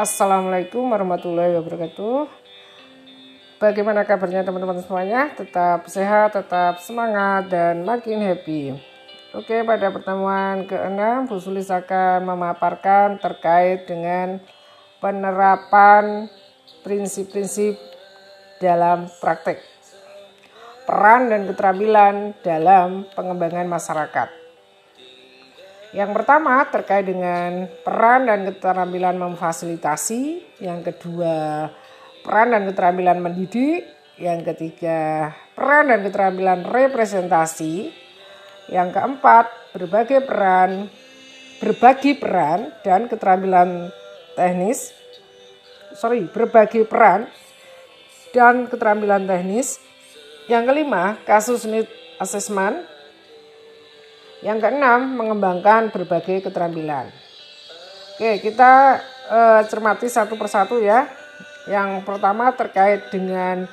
Assalamualaikum warahmatullahi wabarakatuh. Bagaimana kabarnya teman-teman semuanya? Tetap sehat, tetap semangat, dan makin happy. Oke, pada pertemuan ke-6, Bu Sulis akan memaparkan terkait dengan penerapan prinsip-prinsip dalam praktek. Peran dan keterampilan dalam pengembangan masyarakat. Yang pertama terkait dengan peran dan keterampilan memfasilitasi, yang kedua peran dan keterampilan mendidik, yang ketiga peran dan keterampilan representasi, yang keempat berbagai peran berbagi peran dan keterampilan teknis, sorry berbagi peran dan keterampilan teknis. Yang kelima kasus need assessment yang keenam, mengembangkan berbagai keterampilan. Oke, kita eh, cermati satu persatu ya. Yang pertama terkait dengan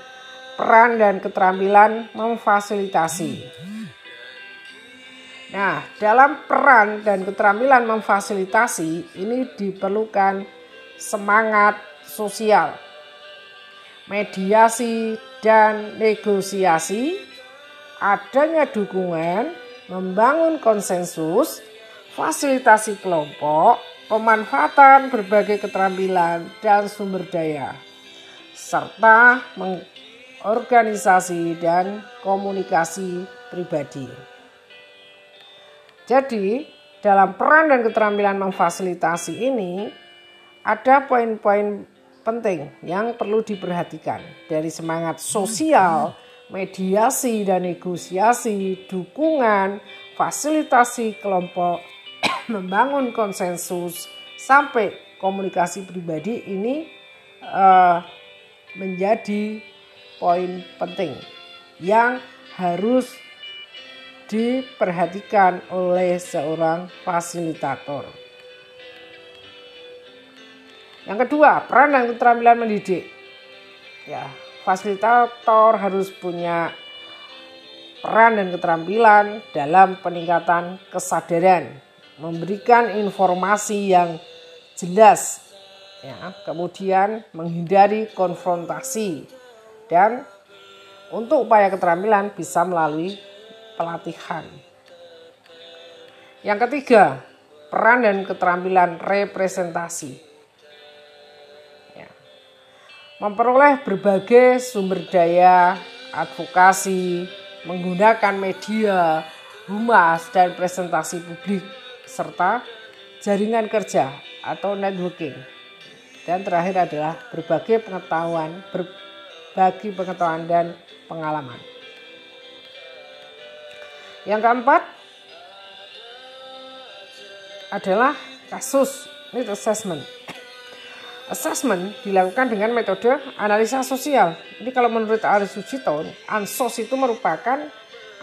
peran dan keterampilan memfasilitasi. Nah, dalam peran dan keterampilan memfasilitasi ini diperlukan semangat sosial, mediasi dan negosiasi, adanya dukungan membangun konsensus, fasilitasi kelompok, pemanfaatan berbagai keterampilan dan sumber daya, serta mengorganisasi dan komunikasi pribadi. Jadi, dalam peran dan keterampilan memfasilitasi ini ada poin-poin penting yang perlu diperhatikan dari semangat sosial mediasi dan negosiasi, dukungan, fasilitasi kelompok, membangun konsensus, sampai komunikasi pribadi ini uh, menjadi poin penting yang harus diperhatikan oleh seorang fasilitator. Yang kedua, peran dan keterampilan mendidik. Ya, fasilitator harus punya peran dan keterampilan dalam peningkatan kesadaran, memberikan informasi yang jelas, ya, kemudian menghindari konfrontasi dan untuk upaya keterampilan bisa melalui pelatihan. Yang ketiga, peran dan keterampilan representasi memperoleh berbagai sumber daya, advokasi, menggunakan media, humas, dan presentasi publik, serta jaringan kerja atau networking. Dan terakhir adalah berbagai pengetahuan, berbagi pengetahuan dan pengalaman. Yang keempat adalah kasus need assessment assessment dilakukan dengan metode analisa sosial. Ini kalau menurut Aris Sucito, ansos itu merupakan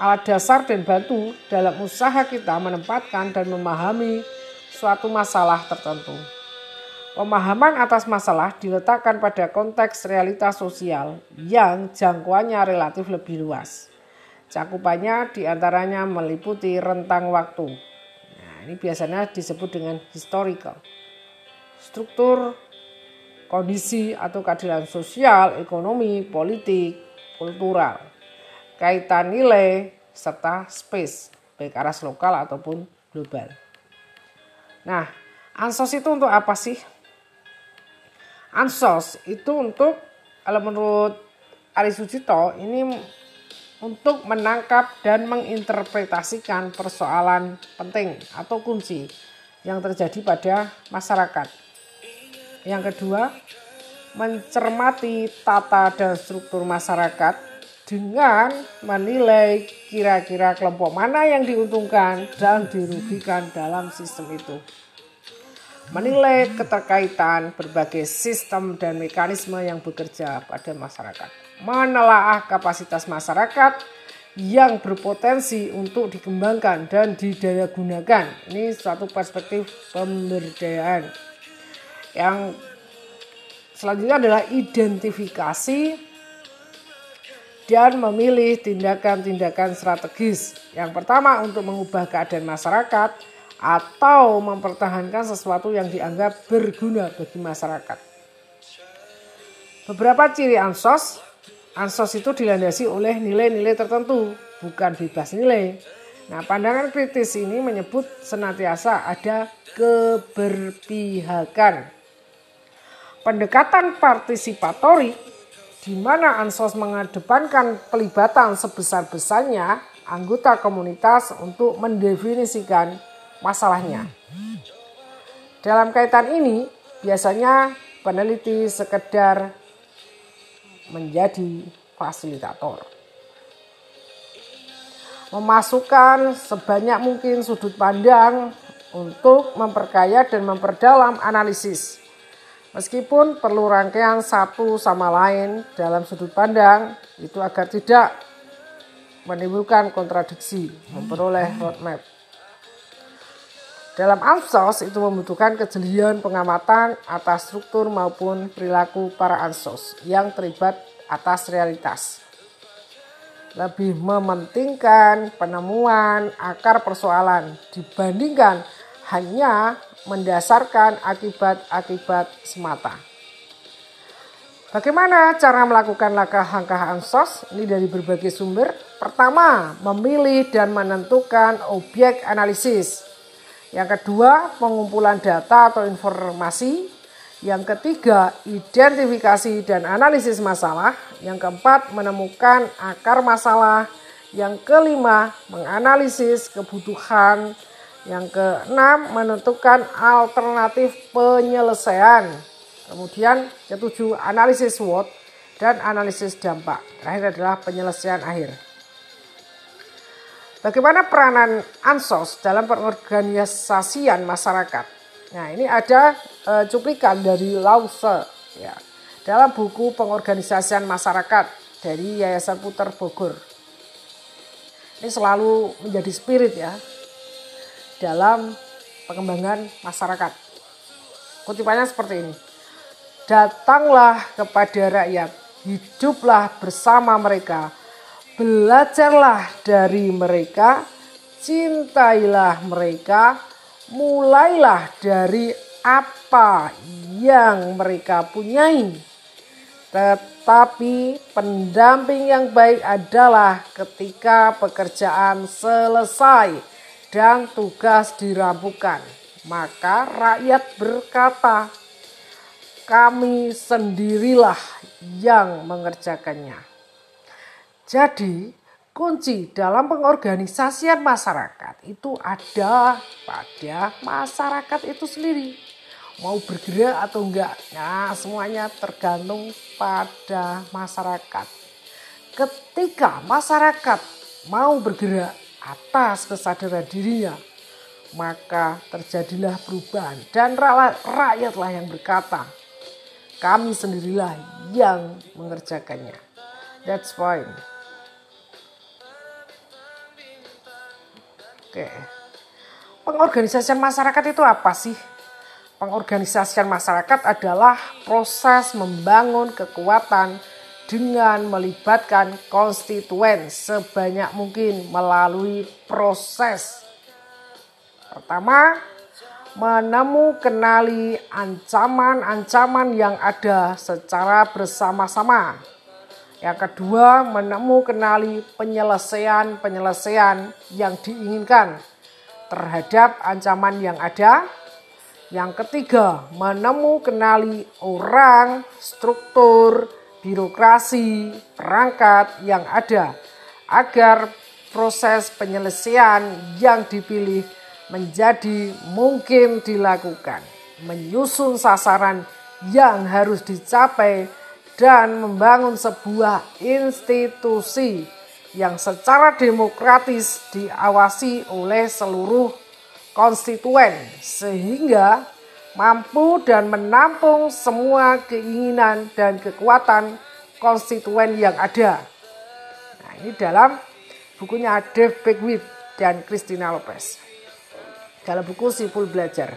alat dasar dan bantu dalam usaha kita menempatkan dan memahami suatu masalah tertentu. Pemahaman atas masalah diletakkan pada konteks realitas sosial yang jangkauannya relatif lebih luas. Cakupannya di antaranya meliputi rentang waktu. Nah, ini biasanya disebut dengan historical. Struktur kondisi atau keadilan sosial, ekonomi, politik, kultural, kaitan nilai, serta space, baik aras lokal ataupun global. Nah, ansos itu untuk apa sih? Ansos itu untuk, kalau menurut Ari Sucito, ini untuk menangkap dan menginterpretasikan persoalan penting atau kunci yang terjadi pada masyarakat yang kedua, mencermati tata dan struktur masyarakat dengan menilai kira-kira kelompok mana yang diuntungkan dan dirugikan dalam sistem itu. Menilai keterkaitan berbagai sistem dan mekanisme yang bekerja pada masyarakat. Menelaah kapasitas masyarakat yang berpotensi untuk dikembangkan dan didaya gunakan. Ini suatu perspektif pemberdayaan yang selanjutnya adalah identifikasi dan memilih tindakan-tindakan strategis. Yang pertama untuk mengubah keadaan masyarakat atau mempertahankan sesuatu yang dianggap berguna bagi masyarakat. Beberapa ciri ansos, ansos itu dilandasi oleh nilai-nilai tertentu, bukan bebas nilai. Nah, pandangan kritis ini menyebut senantiasa ada keberpihakan. Pendekatan partisipatori di mana ansos mengedepankan pelibatan sebesar-besarnya anggota komunitas untuk mendefinisikan masalahnya. Dalam kaitan ini, biasanya peneliti sekedar menjadi fasilitator. Memasukkan sebanyak mungkin sudut pandang untuk memperkaya dan memperdalam analisis Meskipun perlu rangkaian satu sama lain dalam sudut pandang itu agar tidak menimbulkan kontradiksi memperoleh roadmap. Dalam ansos itu membutuhkan kejelian pengamatan atas struktur maupun perilaku para ansos yang terlibat atas realitas. Lebih mementingkan penemuan akar persoalan dibandingkan hanya mendasarkan akibat-akibat semata. Bagaimana cara melakukan langkah-langkah ansos? Ini dari berbagai sumber. Pertama, memilih dan menentukan objek analisis. Yang kedua, pengumpulan data atau informasi. Yang ketiga, identifikasi dan analisis masalah. Yang keempat, menemukan akar masalah. Yang kelima, menganalisis kebutuhan yang keenam, menentukan alternatif penyelesaian. Kemudian ketujuh, analisis SWOT dan analisis dampak. Terakhir adalah penyelesaian akhir. Bagaimana peranan ansos dalam pengorganisasian masyarakat? Nah, ini ada e, cuplikan dari Lause ya, dalam buku pengorganisasian masyarakat dari Yayasan Puter Bogor. Ini selalu menjadi spirit ya dalam pengembangan masyarakat. Kutipannya seperti ini. Datanglah kepada rakyat, hiduplah bersama mereka, belajarlah dari mereka, cintailah mereka, mulailah dari apa yang mereka punyai. Tetapi pendamping yang baik adalah ketika pekerjaan selesai dan tugas dirampungkan. Maka rakyat berkata, kami sendirilah yang mengerjakannya. Jadi kunci dalam pengorganisasian masyarakat itu ada pada masyarakat itu sendiri. Mau bergerak atau enggak, nah semuanya tergantung pada masyarakat. Ketika masyarakat mau bergerak, atas kesadaran dirinya, maka terjadilah perubahan dan rakyatlah yang berkata, kami sendirilah yang mengerjakannya. That's fine. Oke. Pengorganisasian masyarakat itu apa sih? Pengorganisasian masyarakat adalah proses membangun kekuatan dengan melibatkan konstituen sebanyak mungkin melalui proses. Pertama, menemukan ancaman-ancaman yang ada secara bersama-sama. Yang kedua, menemukan penyelesaian-penyelesaian yang diinginkan terhadap ancaman yang ada. Yang ketiga, menemukan orang, struktur, birokrasi, perangkat yang ada agar proses penyelesaian yang dipilih menjadi mungkin dilakukan, menyusun sasaran yang harus dicapai dan membangun sebuah institusi yang secara demokratis diawasi oleh seluruh konstituen sehingga mampu dan menampung semua keinginan dan kekuatan konstituen yang ada. Nah, ini dalam bukunya Dave Beckwith dan Christina Lopez. Dalam buku Sipul Belajar.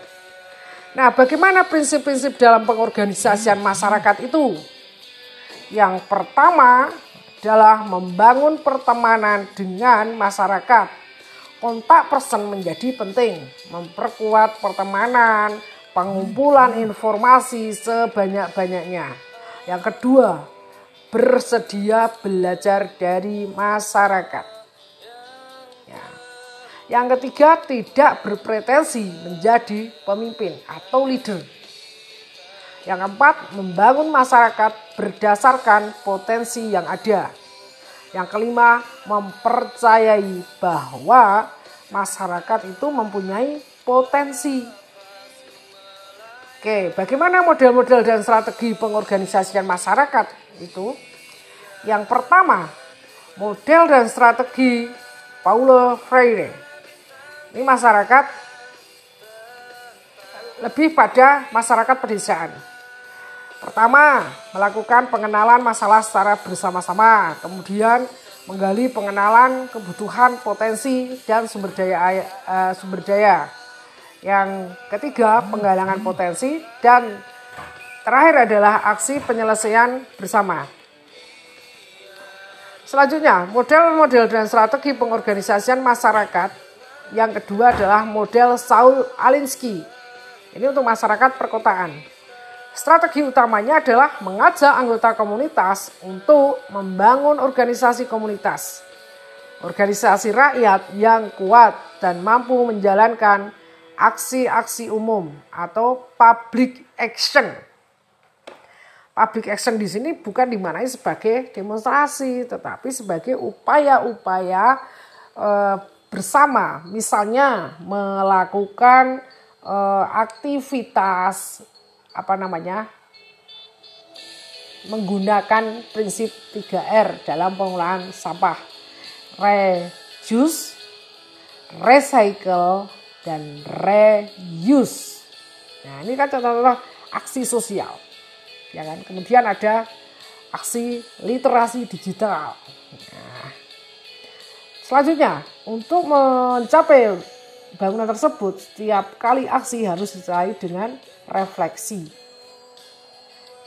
Nah, bagaimana prinsip-prinsip dalam pengorganisasian masyarakat itu? Yang pertama adalah membangun pertemanan dengan masyarakat kontak person menjadi penting, memperkuat pertemanan, pengumpulan informasi sebanyak-banyaknya. Yang kedua, bersedia belajar dari masyarakat. Ya. Yang ketiga, tidak berpretensi menjadi pemimpin atau leader. Yang keempat, membangun masyarakat berdasarkan potensi yang ada. Yang kelima, mempercayai bahwa masyarakat itu mempunyai potensi. Oke, bagaimana model-model dan strategi pengorganisasian masyarakat itu? Yang pertama, model dan strategi Paulo Freire. Ini masyarakat lebih pada masyarakat pedesaan. Pertama, melakukan pengenalan masalah secara bersama-sama, kemudian menggali pengenalan kebutuhan, potensi dan sumber daya uh, sumber daya. Yang ketiga, penggalangan potensi dan terakhir adalah aksi penyelesaian bersama. Selanjutnya, model-model dan strategi pengorganisasian masyarakat. Yang kedua adalah model Saul Alinsky. Ini untuk masyarakat perkotaan. Strategi utamanya adalah mengajak anggota komunitas untuk membangun organisasi komunitas. Organisasi rakyat yang kuat dan mampu menjalankan aksi-aksi umum atau public action. Public action di sini bukan dimanai sebagai demonstrasi, tetapi sebagai upaya-upaya e, bersama, misalnya melakukan e, aktivitas apa namanya menggunakan prinsip 3R dalam pengolahan sampah. Reduce, recycle, dan reuse. Nah, ini kan contoh-contoh aksi sosial. Ya kan? Kemudian ada aksi literasi digital. Nah, selanjutnya, untuk mencapai bangunan tersebut, setiap kali aksi harus disertai dengan refleksi.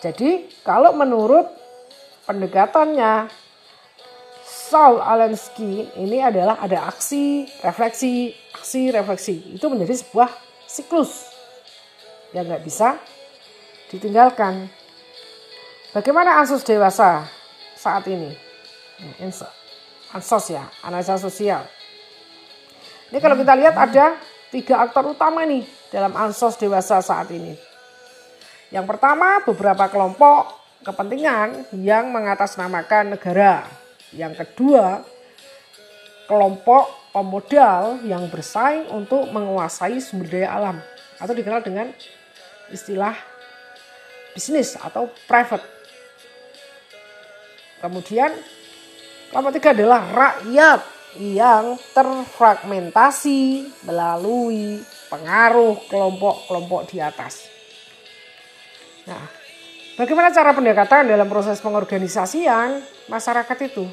Jadi kalau menurut pendekatannya Saul Alensky ini adalah ada aksi, refleksi, aksi, refleksi. Itu menjadi sebuah siklus yang nggak bisa ditinggalkan. Bagaimana ansus dewasa saat ini? Ansos ya, analisa sosial. Ini kalau kita lihat ada tiga aktor utama nih dalam ansos dewasa saat ini. Yang pertama, beberapa kelompok kepentingan yang mengatasnamakan negara. Yang kedua, kelompok pemodal yang bersaing untuk menguasai sumber daya alam atau dikenal dengan istilah bisnis atau private. Kemudian kelompok tiga adalah rakyat yang terfragmentasi melalui pengaruh kelompok-kelompok di atas. Nah, bagaimana cara pendekatan dalam proses pengorganisasian masyarakat itu?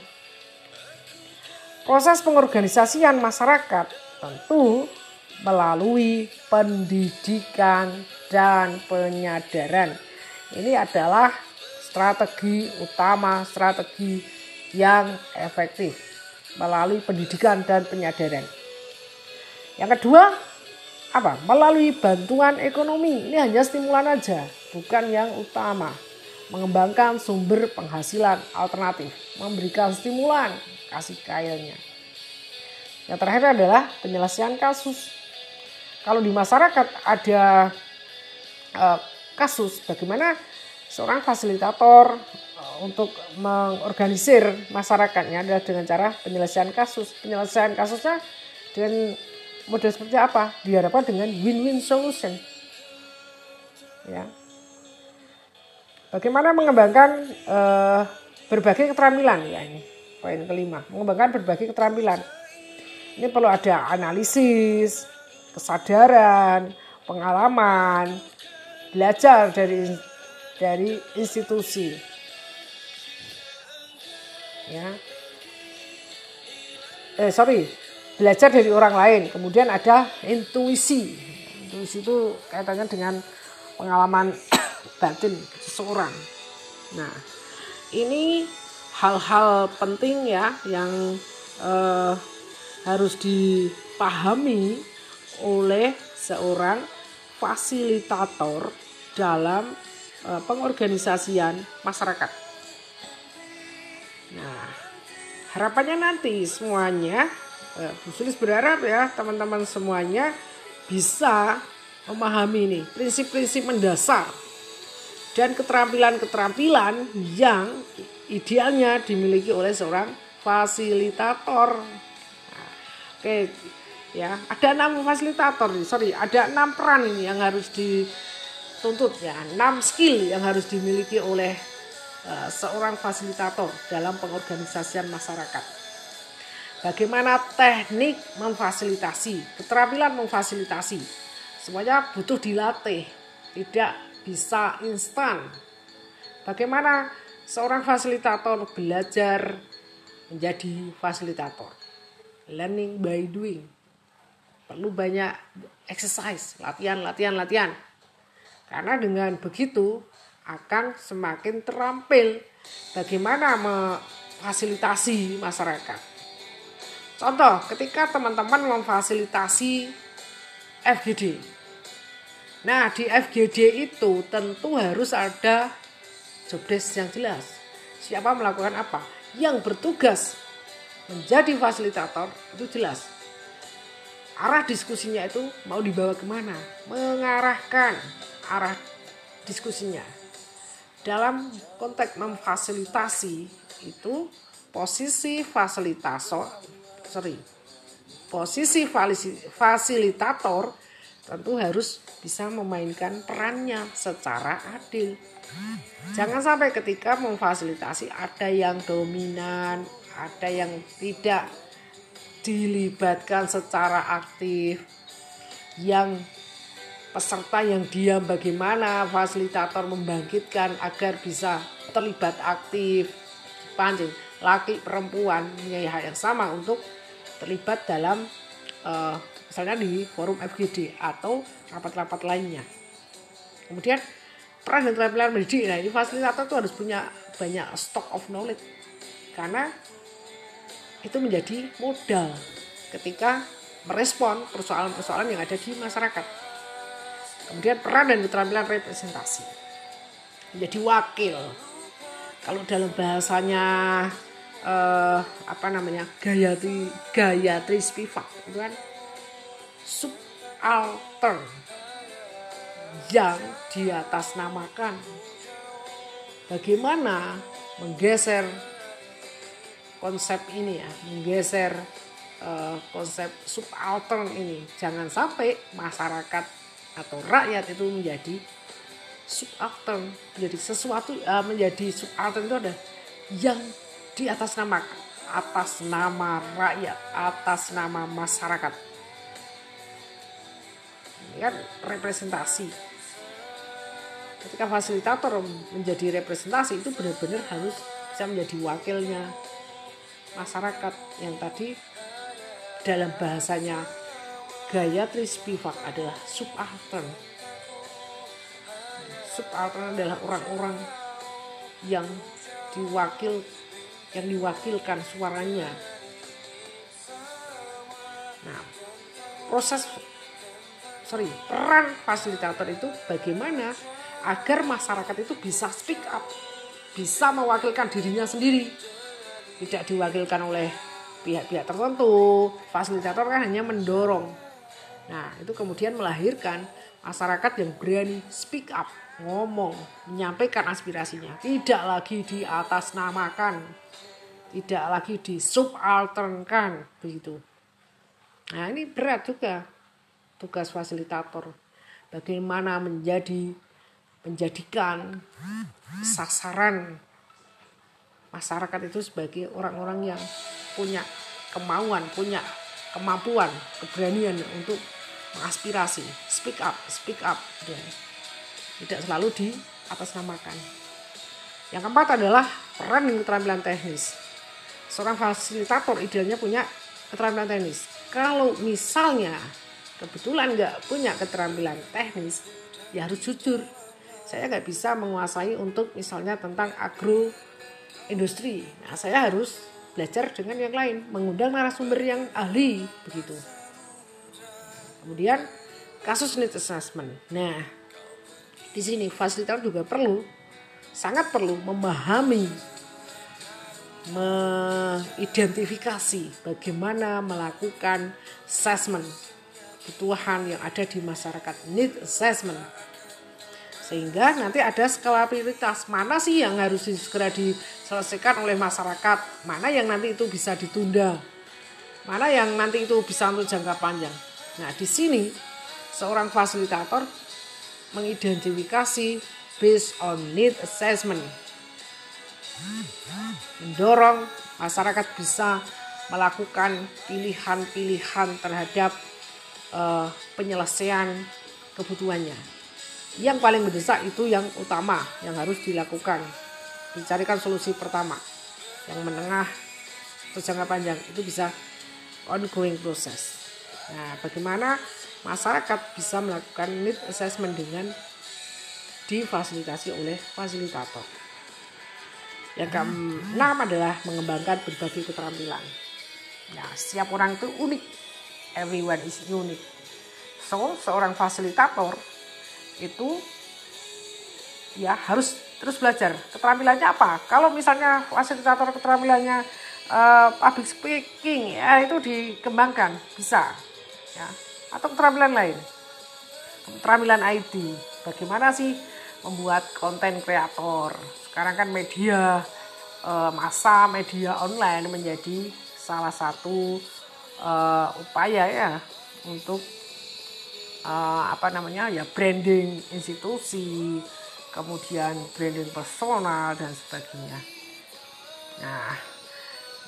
Proses pengorganisasian masyarakat tentu melalui pendidikan dan penyadaran. Ini adalah strategi utama, strategi yang efektif melalui pendidikan dan penyadaran. Yang kedua, apa? Melalui bantuan ekonomi. Ini hanya stimulan aja, bukan yang utama. Mengembangkan sumber penghasilan alternatif, memberikan stimulan, kasih kayanya. Yang terakhir adalah penyelesaian kasus. Kalau di masyarakat ada uh, kasus, bagaimana seorang fasilitator uh, untuk mengorganisir masyarakatnya adalah dengan cara penyelesaian kasus. Penyelesaian kasusnya dengan model seperti apa? Diharapkan dengan win-win solution. Ya. Bagaimana mengembangkan uh, berbagai keterampilan ya ini poin kelima mengembangkan berbagai keterampilan ini perlu ada analisis kesadaran pengalaman belajar dari dari institusi ya eh sorry belajar dari orang lain. Kemudian ada intuisi. Intuisi itu kaitannya dengan pengalaman batin seseorang. Nah, ini hal-hal penting ya yang eh, harus di dipahami oleh seorang fasilitator dalam uh, pengorganisasian masyarakat. Nah, harapannya nanti semuanya uh, Bu Sulis berharap ya teman-teman semuanya bisa memahami ini prinsip-prinsip mendasar dan keterampilan-keterampilan yang idealnya dimiliki oleh seorang fasilitator. Oke, ya ada enam fasilitator nih, sorry, ada enam peran ini yang harus dituntut ya, enam skill yang harus dimiliki oleh uh, seorang fasilitator dalam pengorganisasian masyarakat. Bagaimana teknik memfasilitasi, keterampilan memfasilitasi, semuanya butuh dilatih, tidak bisa instan. Bagaimana seorang fasilitator belajar menjadi fasilitator? Learning by doing. Perlu banyak exercise, latihan, latihan, latihan. Karena dengan begitu akan semakin terampil bagaimana memfasilitasi masyarakat Contoh, ketika teman-teman memfasilitasi FGD. Nah, di FGD itu tentu harus ada job desk yang jelas. Siapa melakukan apa? Yang bertugas menjadi fasilitator itu jelas. Arah diskusinya itu mau dibawa ke mana? Mengarahkan arah diskusinya. Dalam konteks memfasilitasi itu posisi fasilitator sorry posisi fasilitator tentu harus bisa memainkan perannya secara adil. Jangan sampai ketika memfasilitasi ada yang dominan, ada yang tidak dilibatkan secara aktif, yang peserta yang diam bagaimana fasilitator membangkitkan agar bisa terlibat aktif, pancing laki perempuan punya hak yang sama untuk terlibat dalam uh, misalnya di forum FGD atau rapat-rapat lainnya. Kemudian peran dan keterampilan mendidik. Nah ini fasilitator itu harus punya banyak stock of knowledge karena itu menjadi modal ketika merespon persoalan-persoalan yang ada di masyarakat. Kemudian peran dan keterampilan representasi menjadi wakil. Kalau dalam bahasanya uh, apa namanya Gayatri Gayatri Spivak itu kan subaltern yang di atas namakan bagaimana menggeser konsep ini ya menggeser uh, konsep subaltern ini jangan sampai masyarakat atau rakyat itu menjadi subaltern menjadi sesuatu uh, menjadi subaltern itu ada yang di atas nama atas nama rakyat, atas nama masyarakat. Kan representasi. Ketika fasilitator menjadi representasi itu benar-benar harus bisa menjadi wakilnya masyarakat yang tadi dalam bahasanya Gayatri Spivak adalah subaltern. Subaltern adalah orang-orang yang diwakil yang diwakilkan suaranya. Nah, proses sorry, peran fasilitator itu bagaimana agar masyarakat itu bisa speak up, bisa mewakilkan dirinya sendiri, tidak diwakilkan oleh pihak-pihak tertentu. Fasilitator kan hanya mendorong. Nah, itu kemudian melahirkan masyarakat yang berani speak up, ngomong, menyampaikan aspirasinya, tidak lagi di atas namakan tidak lagi disubalternkan begitu. Nah ini berat juga tugas fasilitator. Bagaimana menjadi menjadikan sasaran masyarakat itu sebagai orang-orang yang punya kemauan, punya kemampuan, keberanian untuk mengaspirasi, speak up, speak up, dan tidak selalu di atas namakan. Yang keempat adalah peran dan keterampilan teknis seorang fasilitator idealnya punya keterampilan teknis. Kalau misalnya kebetulan nggak punya keterampilan teknis, ya harus jujur. Saya nggak bisa menguasai untuk misalnya tentang agro industri. Nah, saya harus belajar dengan yang lain, mengundang narasumber yang ahli begitu. Kemudian kasus need assessment. Nah, di sini fasilitator juga perlu sangat perlu memahami mengidentifikasi bagaimana melakukan assessment kebutuhan yang ada di masyarakat. Need assessment. Sehingga nanti ada skala prioritas. Mana sih yang harus segera diselesaikan oleh masyarakat? Mana yang nanti itu bisa ditunda? Mana yang nanti itu bisa untuk jangka panjang? Nah di sini seorang fasilitator mengidentifikasi based on need assessment. Mendorong masyarakat bisa melakukan pilihan-pilihan terhadap uh, penyelesaian kebutuhannya. Yang paling mendesak itu yang utama yang harus dilakukan. Dicarikan solusi pertama. Yang menengah atau jangka panjang. Itu bisa ongoing proses nah bagaimana masyarakat bisa melakukan need assessment dengan difasilitasi oleh fasilitator? Yang keenam adalah mengembangkan berbagai keterampilan. Nah setiap orang itu unik everyone is unique. So seorang fasilitator itu ya harus terus belajar. Keterampilannya apa? Kalau misalnya fasilitator keterampilannya uh, public speaking ya itu dikembangkan. Bisa ya. Atau keterampilan lain. Keterampilan IT bagaimana sih membuat konten kreator? Sekarang kan media uh, masa media online menjadi salah satu uh, upaya ya untuk uh, apa namanya ya branding institusi, kemudian branding personal dan sebagainya. Nah,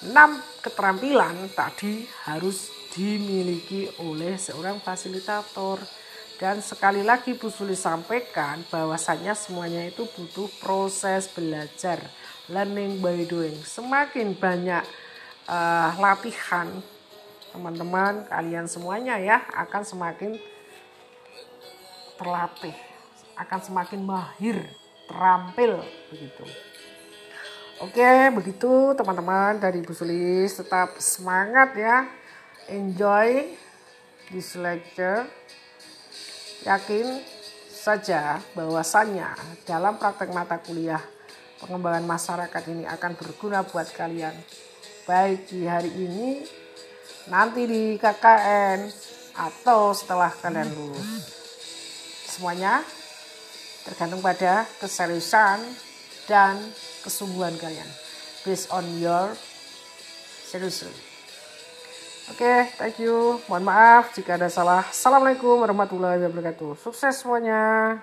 enam keterampilan tadi harus dimiliki oleh seorang fasilitator dan sekali lagi Bu Suli sampaikan bahwasannya semuanya itu butuh proses belajar learning by doing semakin banyak uh, latihan teman-teman kalian semuanya ya akan semakin terlatih, akan semakin mahir, terampil begitu. Oke, begitu teman-teman dari Bu Sulis tetap semangat ya. Enjoy this lecture. Yakin saja bahwasannya dalam praktek mata kuliah pengembangan masyarakat ini akan berguna buat kalian. Baik di hari ini, nanti di KKN, atau setelah kalian lulus semuanya tergantung pada keseriusan dan kesungguhan kalian based on your seriously. Oke, okay, thank you. Mohon maaf jika ada salah. Assalamualaikum warahmatullahi wabarakatuh. Sukses semuanya.